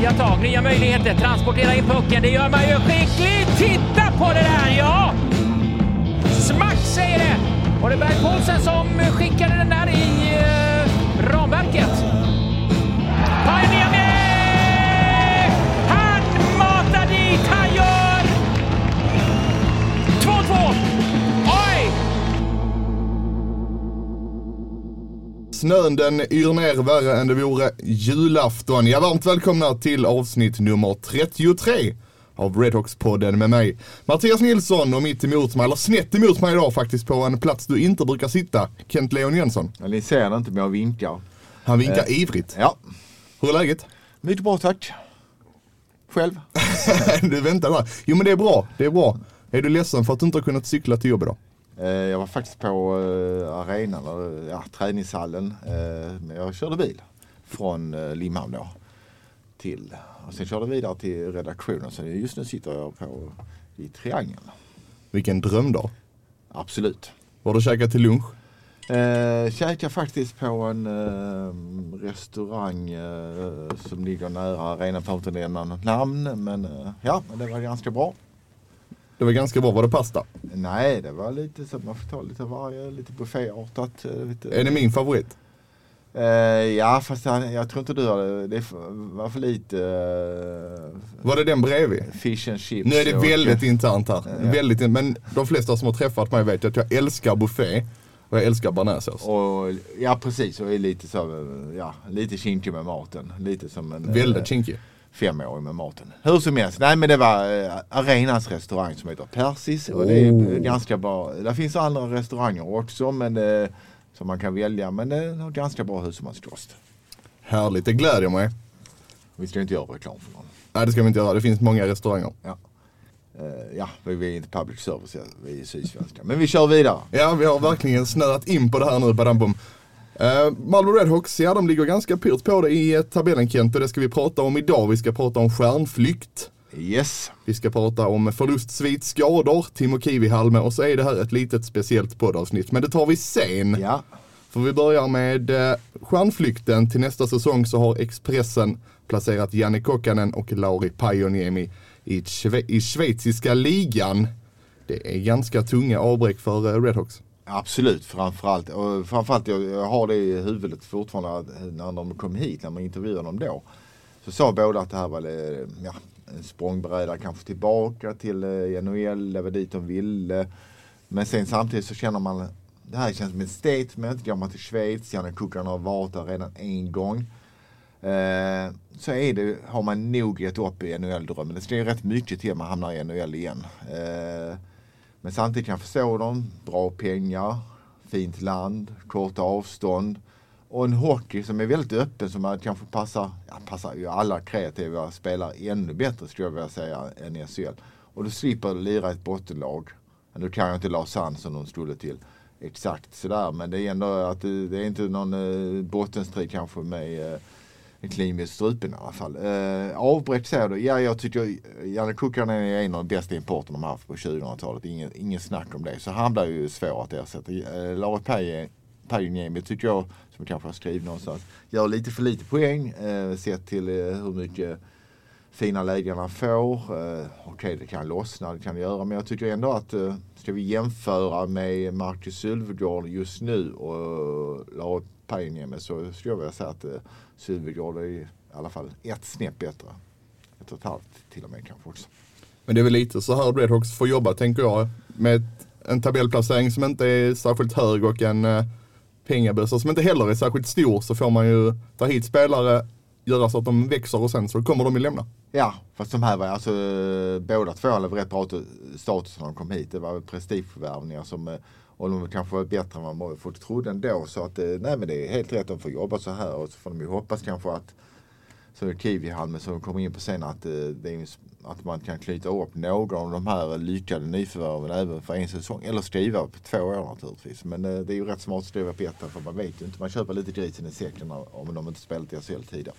Nya tag, nya möjligheter, transportera in pucken, det gör man ju skickligt! Titta på det där, ja! Smack säger det! Och det är Berg Paulsen som skickade den där i eh, ramverket. Snön den yr ner värre än det vore julafton. Ja, varmt välkomna till avsnitt nummer 33 av Redhawks-podden med mig Mattias Nilsson och mitt emot mig, eller snett emot mig idag faktiskt på en plats du inte brukar sitta, Kent Leon Jönsson. Ja, ni ser det inte men jag vinkar. Han vinkar ivrigt. Ja, Hur är läget? mycket bra tack. Själv? du väntar där. Jo men det är bra, det är bra. Är du ledsen för att du inte har kunnat cykla till jobbet idag? Eh, jag var faktiskt på eh, arenan, eller ja, träningshallen. Eh, men jag körde bil från Limhamn då. Till, och sen körde jag vidare till redaktionen. Så just nu sitter jag på i Triangeln. Vilken drömdag. Absolut. Vad har du käkat till lunch? Eh, käkade faktiskt på en eh, restaurang eh, som ligger nära arenan. Får inte nämna något namn men eh, ja, det var ganska bra. Det var ganska bra, var det pasta? Nej, det var lite så man får ta lite varje, lite bufféartat. eh. Är det min favorit? Eh, ja, fast han, jag tror inte du har det. Det var för lite uh, Var det den bredvid? fish and chips. Nu är det och- väldigt internt här. Ja. Väldigt, in- men de flesta som har träffat mig vet att jag älskar buffé och jag älskar bearnaisesås. Ja, precis. Och är lite så, ja, lite kinkig med maten. Lite som en Väldigt kinkig. Femåring med maten. Hur som helst, nej men det var eh, Arenas restaurang som heter Persis. Och det är Oh. eh, ganska bra. Det finns andra restauranger också men eh, som man kan välja. Men det är ganska bra husmanskost. Härligt, det gläder mig. Vi ska inte göra reklam för någon. Nej det ska vi inte göra, det finns många restauranger. Ja. Eh, ja, vi är inte public service, vi är sydsvenska. Men vi kör vidare. Ja, vi har verkligen snöat in på det här nu, badambum. Uh, Malmö Redhawks, ja de ligger ganska pyrt på det i eh, tabellen Kent och det ska vi prata om idag. Vi ska prata om stjärnflykt. Yes. Vi ska prata om förlust, svit, skador, Timo Kivihalme och så är det här ett litet speciellt poddavsnitt. Men det tar vi sen. Ja. För vi börjar med eh, stjärnflykten. Till nästa säsong så har Expressen placerat Janne Kokkanen och Lauri Pajoniemi i, Schwe- i schweiziska ligan. Det är ganska tunga avbräck för eh, Redhawks. Absolut, framförallt. Och framförallt jag, jag har det i huvudet fortfarande eh, när de kom hit, när man intervjuade dem då. Så sa båda att det här var eh, ja, en språngbräda kanske tillbaka till eh, NHL, det var dit de ville. Men sen samtidigt så känner man, det här känns som ett statement. Går man till Schweiz, Janne Kukan har varit där redan en gång. Eh, så är det, har man nog gett upp i NHL-drömmen. Det ska ju rätt mycket till att man hamnar i NHL igen. Eh, men samtidigt kan jag förstå dem. Bra pengar, fint land, korta avstånd och en hockey som är väldigt öppen som man kanske passar, ja, passar ju alla kreativa spelare ännu bättre skulle jag vilja säga än SHL. Och du slipper lira ett bottenlag. Nu kan jag inte Lausanne som de skulle till exakt sådär men det är ändå att det, det är inte någon eh, bottenstrid kanske med eh, en kniv i strupen i alla fall. Eh, avbräck säger du. Ja, jag tycker eh, Janne Kukkanen är en av de bästa importerna de haft på 2000-talet. Ingen, ingen snack om det. Så han blir ju svår att ersätta. Eh, Lauri Päijänniemi tycker jag, som jag kanske har skrivit någonstans, gör lite för lite poäng eh, sett till eh, hur mycket fina lägen han får. Eh, Okej, det kan lossna, det kan det göra. Men jag tycker ändå att eh, ska vi jämföra med Marcus Sylvegård just nu och Lauri Päijänniemi så skulle jag vilja säga att eh, Sylvegård är i alla fall ett snäpp bättre. Ett och ett halvt till och med kanske också. Men det är väl lite så här Redhawks får jobba tänker jag. Med en tabellplacering som inte är särskilt hög och en eh, pengabössa som inte heller är särskilt stor så får man ju ta hit spelare, göra så att de växer och sen så kommer de ju lämna. Ja, fast de här var alltså eh, båda två hade rätt bra status när de kom hit. Det var prestigeförvärvningar som eh, och de kanske var bättre än vad folk trodde ändå. Så att eh, nej men det är helt rätt, de får jobba så här och så får de ju hoppas kanske att så är Kivihalme som kommer in på sen att, eh, det är, att man kan knyta upp några av de här lyckade nyförvärven även för en säsong. Eller skriva på två år naturligtvis. Men eh, det är ju rätt smart att skriva på ett för man vet ju inte. Man köper lite grisen i säcken om de inte spelat i SHL tidigare.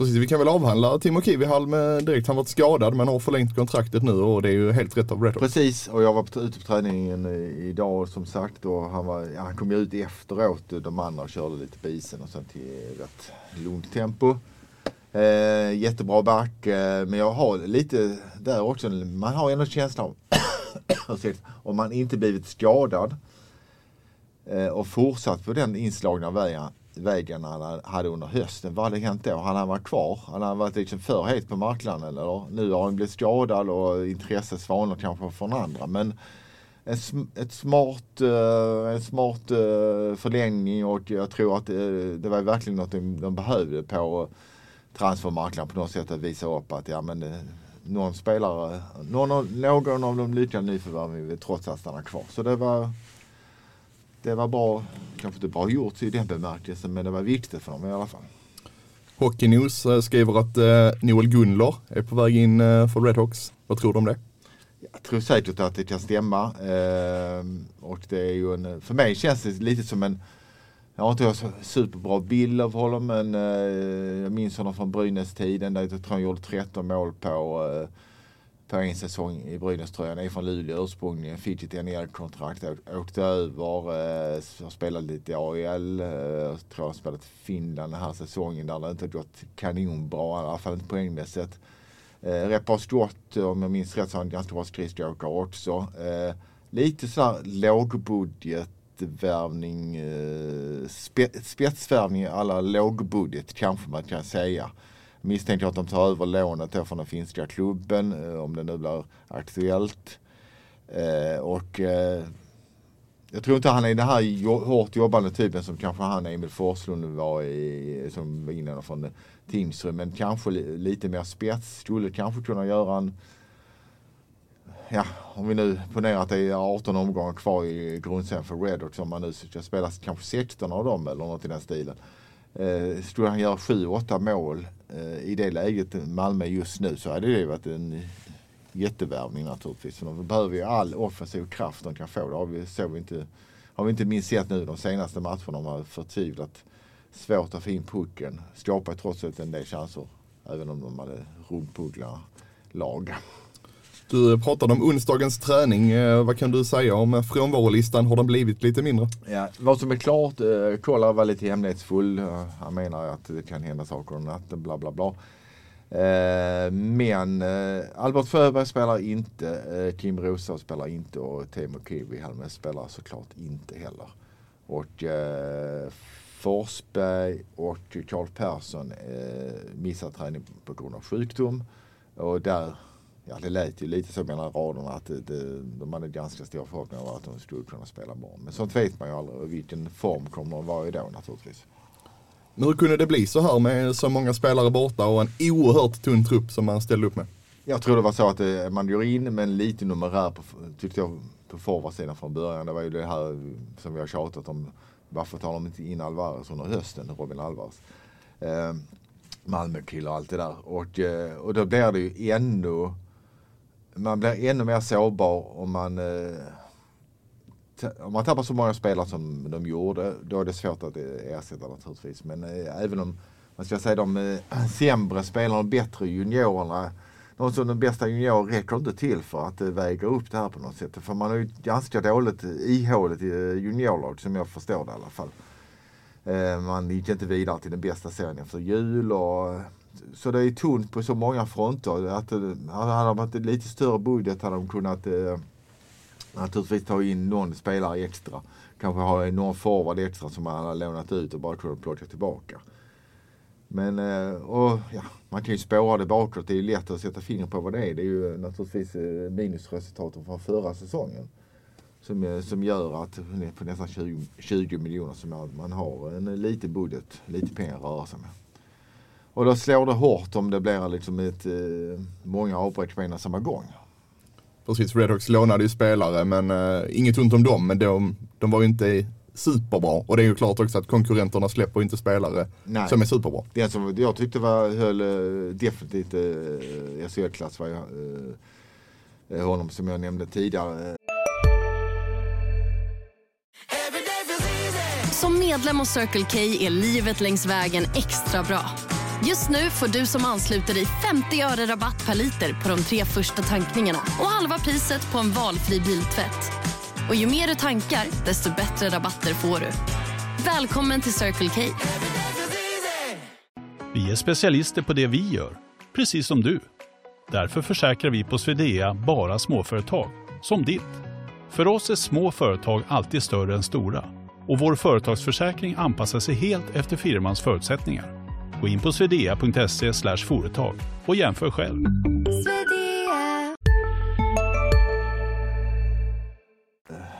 Precis, vi kan väl avhandla Timo Kivihalm eh, direkt. Han varit skadad men har förlängt kontraktet nu och det är ju helt rätt av Redhawks. Precis, och jag var ute på träningen eh, idag som sagt och han, var, ja, han kom ju ut efteråt eh, de andra och körde lite på isen och sen till rätt lugnt tempo. Eh, jättebra back, eh, men jag har lite där också, man har ändå känslan av om man inte blivit skadad eh, och fortsatt på den inslagna vägen, vägen han hade under hösten. Vad hade hänt då? Han hade varit kvar. Han hade varit liksom för het på marknaden. Eller? Nu har han blivit skadad och intresset svalnar kanske från andra. Men en, ett smart, eh, en smart eh, förlängning och jag tror att eh, det, var verkligen något de, behövde på transfermarknaden på något sätt att visa upp att ja, men, någon spelare, någon, av- någon av de lyckade nyförvärven vill trots allt stanna kvar. Så det var det var bra, kanske inte bra gjort i den bemärkelsen men det var viktigt för dem i alla fall. Hockey News eh, skriver att eh, Noel Gunler är på väg in eh, för Redhawks. Vad tror du om det? Jag tror säkert att det kan stämma. Eh, och det är ju en, för mig känns det lite som en, jag har inte så superbra bild av honom men eh, jag minns honom från Brynäs-tiden där jag tror han gjorde 13 mål på, eh, på en säsong i Brynäs-tröjan. Är från Luleå ursprungligen, fick ett NHL-kontrakt, åkte över, eh, har spelat lite i AIL, eh, jag tror spelat i Finland den här säsongen där det inte har gått kanonbra, i alla fall inte poängmässigt. Eh, rätt bra skott, om jag minns rätt så har han ganska bra skridskoåkare också. Eh, lite sådär lågbudgetvärvning, eh, spe, spetsvärvning alla lågbudget kanske man kan säga. Misstänker att de tar över lånet då från den finska klubben eh, om det nu blir aktuellt. Eh, och eh, jag tror inte han är den här hårt jobbande typen som kanske han Emil Forslund var i, som var från Tingsryd. Men kanske lite mer spets. Skulle kanske kunna göra en, ja om vi nu ponerar att det är 18 omgångar kvar i grundserien för Redhawks. Om man nu ska spela kanske 16 av dem eller något i den stilen. Eh, skulle han göra 7-8 mål Eh, i det läget Malmö just nu så hade det varit en jättevärvning naturligtvis. För de behöver ju all offensiv kraft de kan få. Det har vi, så vi inte, har vi inte minst sett nu de senaste matcherna. De har förtvivlat svårt att få in pucken. Skapar trots allt en del chanser. Även om de hade rumpugglar lag. Du pratade om onsdagens träning. Eh, vad kan du säga om frånvarolistan? Har den blivit lite mindre? Ja, vad som är klart, eh, Kolla var lite hemlighetsfull. Eh, han menar att det kan hända saker om natten, bla bla bla. Eh, men Albert Sjöberg spelar inte, Kim Rosa spelar inte och Teemu Kivihalme spelar såklart inte heller. Och Forsberg och Karl Persson missar träning på grund av sjukdom. Och där, ja det lät ju lite så mellan raderna att det, det, de hade ganska stora förhoppningar om att de skulle kunna spela bra. Men sånt vet man ju aldrig och vilken form kommer de vara i då naturligtvis. Men hur kunde det bli så här med så många spelare borta och en oerhört tunn trupp som man ställde upp med? Jag tror det var så att eh, man går in med en liten numerär på, tyckte jag, på forwardsidan från början. Det var ju det här som vi har tjatat om. Varför tar de inte in Alvarez under hösten, Robin Alvarez? Eh, Malmö-kille och allt det där. Och, eh, och då blir det ju ännu, man blir ännu mer sårbar om man eh, om man tappar så många spelare som de gjorde, då är det svårt att eh, ersätta naturligtvis. Men eh, även om, man ska säga de eh, sämre spelarna, de bättre juniorerna, de som de bästa juniorer räcker inte till för att eh, väga upp det här på något sätt. För man har ju ganska dåligt ihåligt eh, juniorlag som jag förstår det i alla fall. Eh, man gick inte vidare till den bästa serien efter jul och så det är tunt på så många fronter. Att, eh, hade de haft lite större budget hade de kunnat eh, naturligtvis ta in någon spelare extra. Kanske ha någon forward extra som man hade lånat ut och bara kunnat plocka tillbaka. Men eh, och, ja, man kan ju spåra det bakåt. Det är ju lätt att sätta fingret på vad det är. Det är ju naturligtvis eh, minusresultaten från förra säsongen. Som, eh, som gör att på nästan 20, 20 miljoner som man har en liten budget, lite pengar att röra sig med. Och då slår det hårt om det blir liksom ett, eh, många avbräck på en samma gång. Precis, Redhawks lånade ju spelare men eh, inget ont om dem. Men de, de var ju inte superbra. Och det är ju klart också att konkurrenterna släpper inte spelare Nej. som är superbra. Den som jag tyckte var, höll eh, definitivt eh, SHL-klass var jag, eh, honom som jag nämnde tidigare. Som medlem hos Circle K är livet längs vägen extra bra. Just nu får du som ansluter dig 50 öre rabatt per liter på de tre första tankningarna och halva priset på en valfri biltvätt. Och ju mer du tankar, desto bättre rabatter får du. Välkommen till Circle K. Vi är specialister på det vi gör, precis som du. Därför försäkrar vi på Swedea bara småföretag, som ditt. För oss är små företag alltid större än stora och vår företagsförsäkring anpassar sig helt efter firmans förutsättningar. Gå in på swedea.se företag och jämför själv.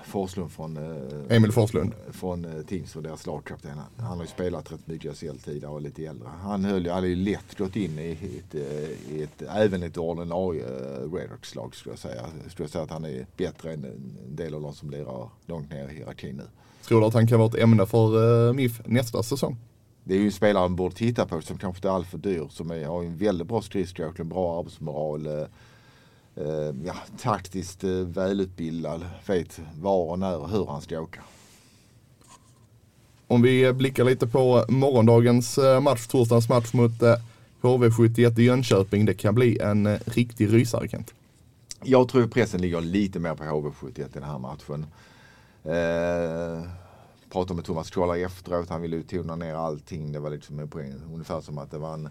Forslund från, eh, Emil Forslund. från eh, Tingsryd, deras lagkapten. Han har ju spelat rätt mycket SHL tidigare och lite äldre. Han höll ju, hade ju lätt gått in i ett, eh, i ett även ett ordinarie eh, Redhawks-lag skulle jag säga. Jag skulle säga att han är bättre än en del av de som lirar långt ner i hierarkin nu. Tror du att han kan vara ett ämne för eh, MIF nästa säsong? Det är ju en spelare man borde titta på som kanske inte är alltför dyr. Som är, har en väldigt bra skridskoåkning, bra arbetsmoral. Eh, eh, ja, taktiskt eh, välutbildad. Vet var och när och hur han ska åka. Om vi blickar lite på morgondagens eh, match, torsdagens match mot eh, HV71 i Jönköping. Det kan bli en eh, riktig rysare Kent. Jag tror pressen ligger lite mer på HV71 i den här matchen. Eh, pratade med Thomas Scholler efteråt. Han ville ju tona ner allting. Det var liksom poäng. Ungefär som att det var en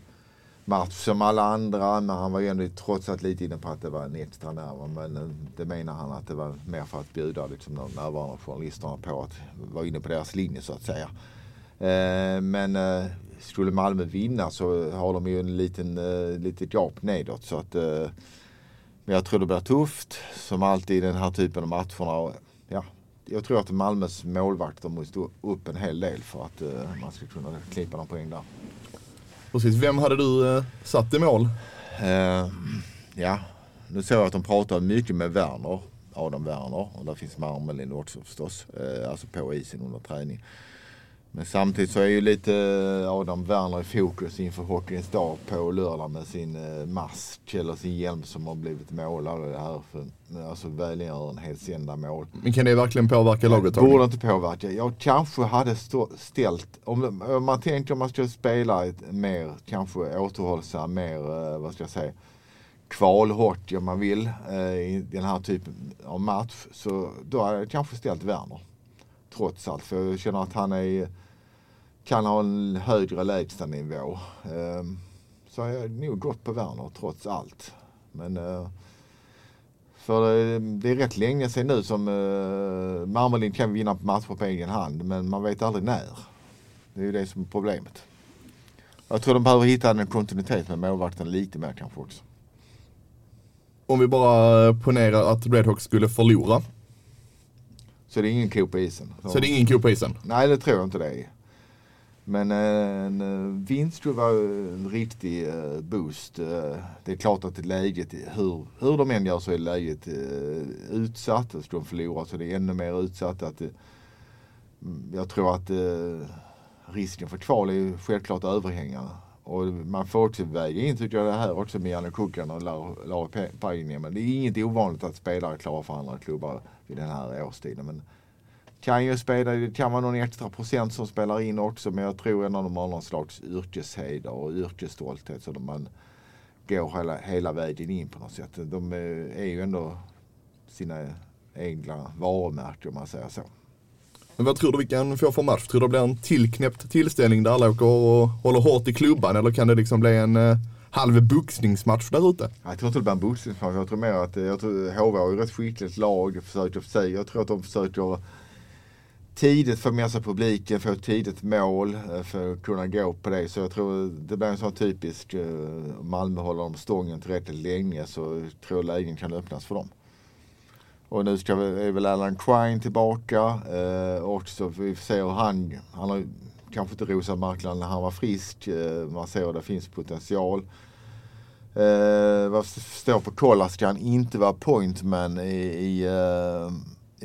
match som alla andra. Men han var ju ändå trots allt lite inne på att det var en extra nerv. Men eh, det menar han att det var mer för att bjuda liksom, de närvarande journalisterna på att vara inne på deras linje så att säga. Eh, men eh, skulle Malmö vinna så har de ju en liten, eh, litet gap nedåt. Så att, eh, men jag tror det blir tufft som alltid i den här typen av matcherna. Och, Ja, jag tror att Malmös målvakter måste upp en hel del för att eh, man ska kunna klippa någon poäng där. Precis, vem hade du eh, satt i mål? Eh, ja, nu såg jag att de pratar mycket med Werner, Adam Werner och där finns Marmelin också förstås, eh, alltså på isen under träning. Men samtidigt så är ju lite eh, Adam Werner i fokus inför Hockeyns dag på lördag med sin eh, mask eller sin hjälm som har blivit målad. Det här för alltså välgörenhetsända mål. Men kan det verkligen påverka laget? Tony? Borde inte påverka. Jag kanske hade stå, ställt, om, om man tänker om man skulle spela ett mer kanske återhållsam, mer, eh, vad ska jag säga, kvalhockey om man vill i den här typen av match. Så då hade jag kanske ställt Werner. Trots allt. För jag känner att han är, kan ha en högre lägstanivå. Eh, så har nog gått på Werner trots allt. Men eh, för det, det är rätt länge sedan nu som eh, Marmelin kan vinna matcher på egen hand. Men man vet aldrig när. Det är ju det som är problemet. Jag tror de behöver hitta en kontinuitet med målvakten lite mer kanske också. Om vi bara eh, ponerar att Redhawks skulle förlora. Så det är ingen ko på isen. Så det är ingen ko på isen. Nej, det tror jag inte det är. Men eh, en eh, vinst skulle vara en riktig eh, boost. Det är klart att läget, hur, hur de än gör så är läget utsatt. Ska de förlora så det är ännu mer utsatt. Att, mm, jag tror att risken för kval är självklart överhängande. Och man får också väga in tycker jag det här också med Janne Kukan och Lau- Lauri Paine. Men det är inget ovanligt att spelare är klara för andra klubbar vid den här årstiden. Men kan ju spela, det kan vara någon extra procent som spelar in också men jag tror ändå de har någon slags yrkesheder och yrkesstolthet så man går hela, hela vägen in på något sätt. De eh, är ju ändå sina egna varumärken om man säger så. Men vad tror du vi kan få för match? Tror du det blir en tillknäppt tillställning där alla åker och håller hårt i klubban eller kan det liksom bli en eh, halv boxningsmatch där ute? Jag tror inte det blir en boxningsmatch. Jag tror mer att eh, jag tror, HV har ju rätt skickligt lag. de Försöker för sig. Jag tror att de försöker tidigt få med sig publiken, få ett tidigt mål eh, för att kunna gå på det. Så jag tror det blir en sån typisk eh, Malmö håller om stången tillräckligt länge så tror jag lägen kan öppnas för dem. Och nu ska vi, är väl Alan Quine tillbaka eh, också. Vi får se hur han, han har kanske inte rosat marknaden när han var frisk. Eh, man ser att det finns potential. Eh, vad står på kolla ska han inte vara pointman i, i, eh,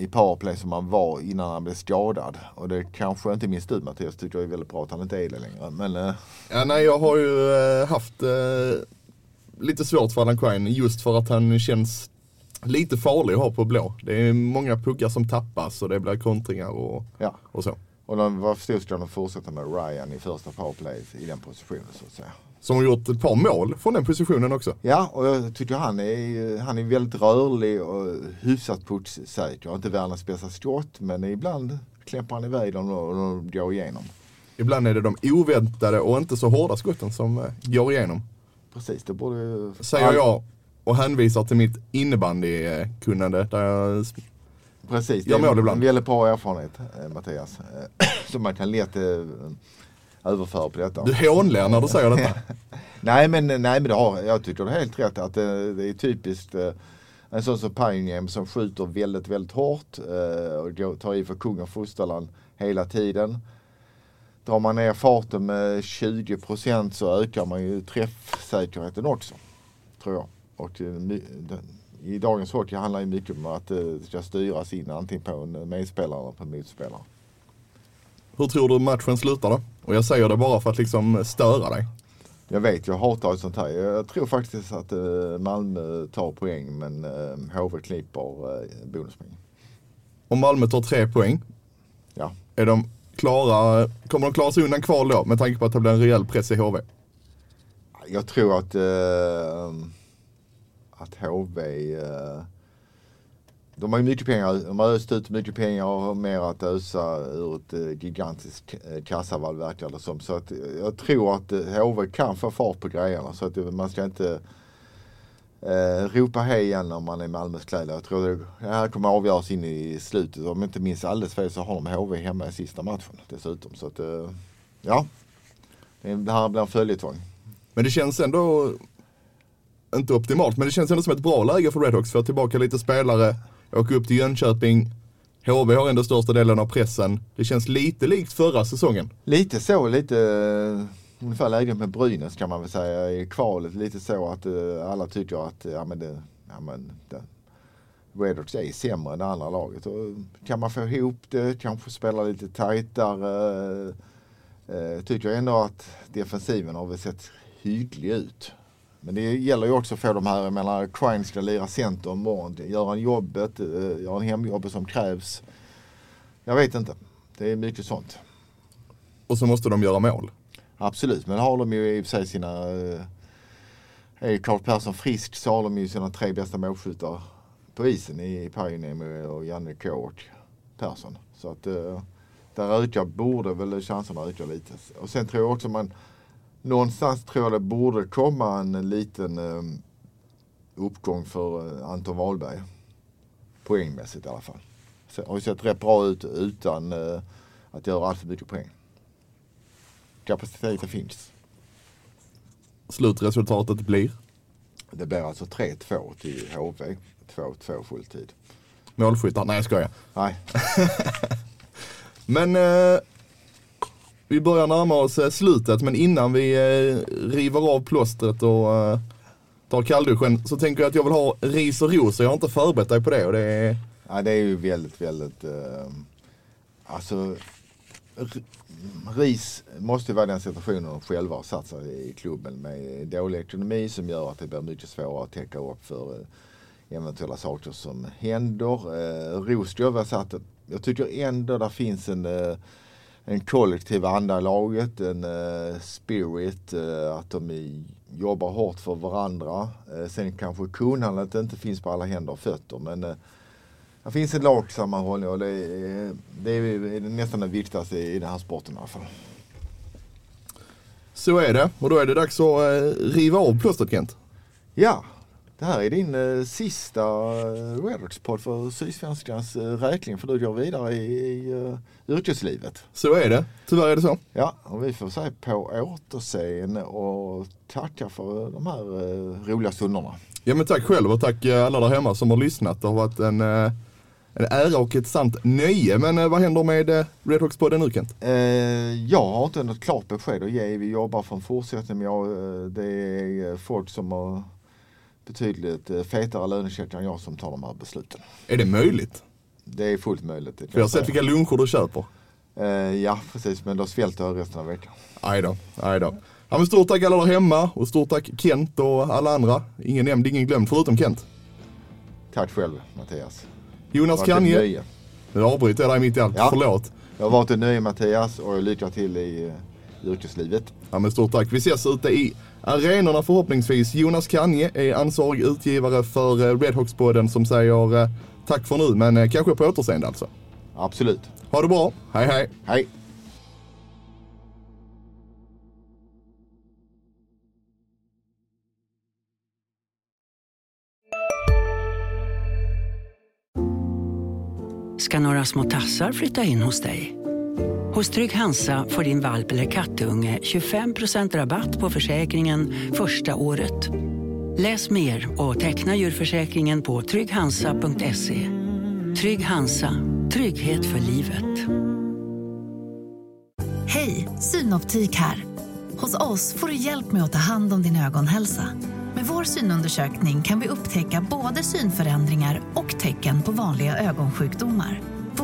i powerplay som han var innan han blev skadad. Och det kanske inte minst du Mattias tycker är väldigt bra att han inte är det längre. Men eh, Ja, nej, jag har ju eh, haft eh, lite svårt för Alan Quine just för att han känns lite farlig att ha på blå. Det är många puckar som tappas och det blir kontringar och, ja. och så. Och de, vad förstod ska de fortsätta med Ryan i första powerplay i den positionen så att säga. Som har gjort ett par mål från den positionen också. Ja, och jag tycker han är, han är väldigt rörlig och hyfsat putssäker. Inte världens bästa skott, men ibland klämpar han iväg dem och de går igenom. Ibland är det de oväntade och inte så hårda skotten som eh, går igenom. Precis, det borde Säger jag och hänvisar till mitt innebandykunnande där jag Precis, det är en väldigt bra erfarenhet eh, Mattias. Eh, Som man kan lätt eh, överföra på detta. Du hånler när du säger detta. Nej men, nej, men det har, jag tycker det är helt rätt att det, det är typiskt en sån som Pioneer som skjuter väldigt, väldigt hårt och tar i för kung och fosterland hela tiden. Drar man ner farten med 20% så ökar man ju träffsäkerheten också. Tror jag. Och i dagens hockey handlar det mycket om att det ska styras in antingen på en medspelare eller på en motspelare. Hur tror du matchen slutar då? Och jag säger det bara för att liksom störa dig. Jag vet, jag hatar sånt här. Jag tror faktiskt att eh, Malmö tar poäng men eh, HV klipper eh, bonuspoäng. Om Malmö tar tre poäng, Ja. är de klara, kommer de klara sig undan kval då? Med tanke på att det blir en rejäl press i HV. Jag tror att, eh, att HV, eh, de har ju mycket pengar, de har öst ut mycket pengar och har mer att ösa ur ett eh, gigantiskt eh, kassavalv verkar det som. Så att, eh, jag tror att HV kan få fart på grejerna så att man ska inte eh, ropa hej igen om man är i Malmös kläder. Jag tror det, det här kommer avgöras in i slutet. Om jag inte minns alldeles fel så har de HV hemma i sista matchen dessutom. Så att, eh, ja, det här blir en följetong. Men det känns ändå, inte optimalt, men det känns ändå som ett bra läge för Redhawks. Få tillbaka lite spelare, åka upp till Jönköping. HV har ändå största delen av pressen. Det känns lite likt förra säsongen. Lite så, lite eh, ungefär läget med Brynäs kan man väl säga i kvalet. Lite så att uh, alla tycker att ja, men det, ja, men det, Redhawks är sämre än det andra laget. Och eh, kan man få ihop det, kanske spela lite tajtare. Uh, tycker jag ändå att defensiven har väl sett hygglig ut. Men det gäller ju också att få de här, jag menar Crime ska lira center imorgon. Gör han jobbet, uh, gör han hemjobbet som krävs. Jag vet inte. Det är mycket sånt. Och så måste de göra mål. Absolut, men har de ju i och för sig sina... eh, Är Carl Persson frisk så har de ju sina tre bästa målskyttar på isen i Pioneer och Janne K och Persson. Så att eh, där ökar, borde väl chanserna öka lite. Och sen tror jag också man Någonstans tror jag det borde komma en liten eh, uppgång för eh, Anton Wahlberg. Poängmässigt i alla fall. Så, har ju sett rätt bra ut utan eh, att göra allt för mycket poäng. Kapaciteten finns. Slutresultatet blir Det blir alltså 3-2 till HV. 2-2 fulltid. målskyttar. Nej jag skojar. Nej, Men eh, vi börjar närma oss eh, slutet men innan vi eh, river av plåstret och eh, tar kallduschen så tänker jag att jag vill ha ris och ros och jag har inte förberett dig på det och det är ja, det är ju väldigt, väldigt... Eh, alltså, RIS måste ju vara den situationen de själva har satt sig i klubben med dålig ekonomi som gör att det blir mycket svårare att täcka upp för eventuella saker som händer. Eh, Ros jag jag tycker ändå där finns en, eh, en kollektiv anda i laget, en eh, spirit, eh, att de i, jobbar hårt för varandra. Eh, sen kanske kunnandet inte finns på alla händer och fötter men eh, det finns en lagsammanhållning och det är, det är nästan det viktigaste i den här sporten i alla fall. så är det och då är det dags att eh, riva av plåstret Kent. Ja, det här är din eh, sista eh, Redhawks-podd för Sydsvenskans eh, räkning för du går vidare i, i eh, yrkeslivet. Så är det, tyvärr är det så. Ja, och vi får säga på återseende och tacka för de här eh, roliga stunderna. Ja men tack själv och tack eh, alla där hemma som har lyssnat. Det har varit en, eh, en ära och ett sant nöje. Men eh, vad händer med eh, Redhawks-podden nu Kent? Eh, jag har inte något klart besked att ge. Vi jobbar för en fortsättning. Jag, eh, det är eh, folk som har betydligt eh, fetare lönecheckar än jag som tar de här besluten. Är det möjligt? det är fullt möjligt. För jag har sett vilka luncher du köper. Eh, ja, precis. Men då svälter jag resten av veckan. Aj då, aj då. Ja, men stort tack alla där hemma och stort tack Kent och alla andra. Ingen nämnd, ingen glömd förutom Kent. Tack själv Mattias. Jonas Kanje. Nu avbryter jag dig mitt i allt, Ja. förlåt. Jag har varit ett nöje Mattias och lycka till i yrkeslivet. Ja, men stort tack. Vi ses ute i arenorna förhoppningsvis. Jonas Kanje är ansvarig utgivare för eh, Redhawks-podden som säger eh, tack för nu, men eh, kanske på återseende alltså. Absolut. Ha det bra. Hej hej. Hej! ska några små tassar flytta in hos dig. Hos Trygg Hansa får din valp eller kattunge 25% rabatt på försäkringen första året. Läs mer och teckna djurförsäkringen på trygghansa.se. Trygg Hansa, trygghet för livet. Hej, Synoptik här. Hos oss får du hjälp med att ta hand om din ögonhälsa. Med vår synundersökning kan vi upptäcka både synförändringar och tecken på vanliga ögonsjukdomar.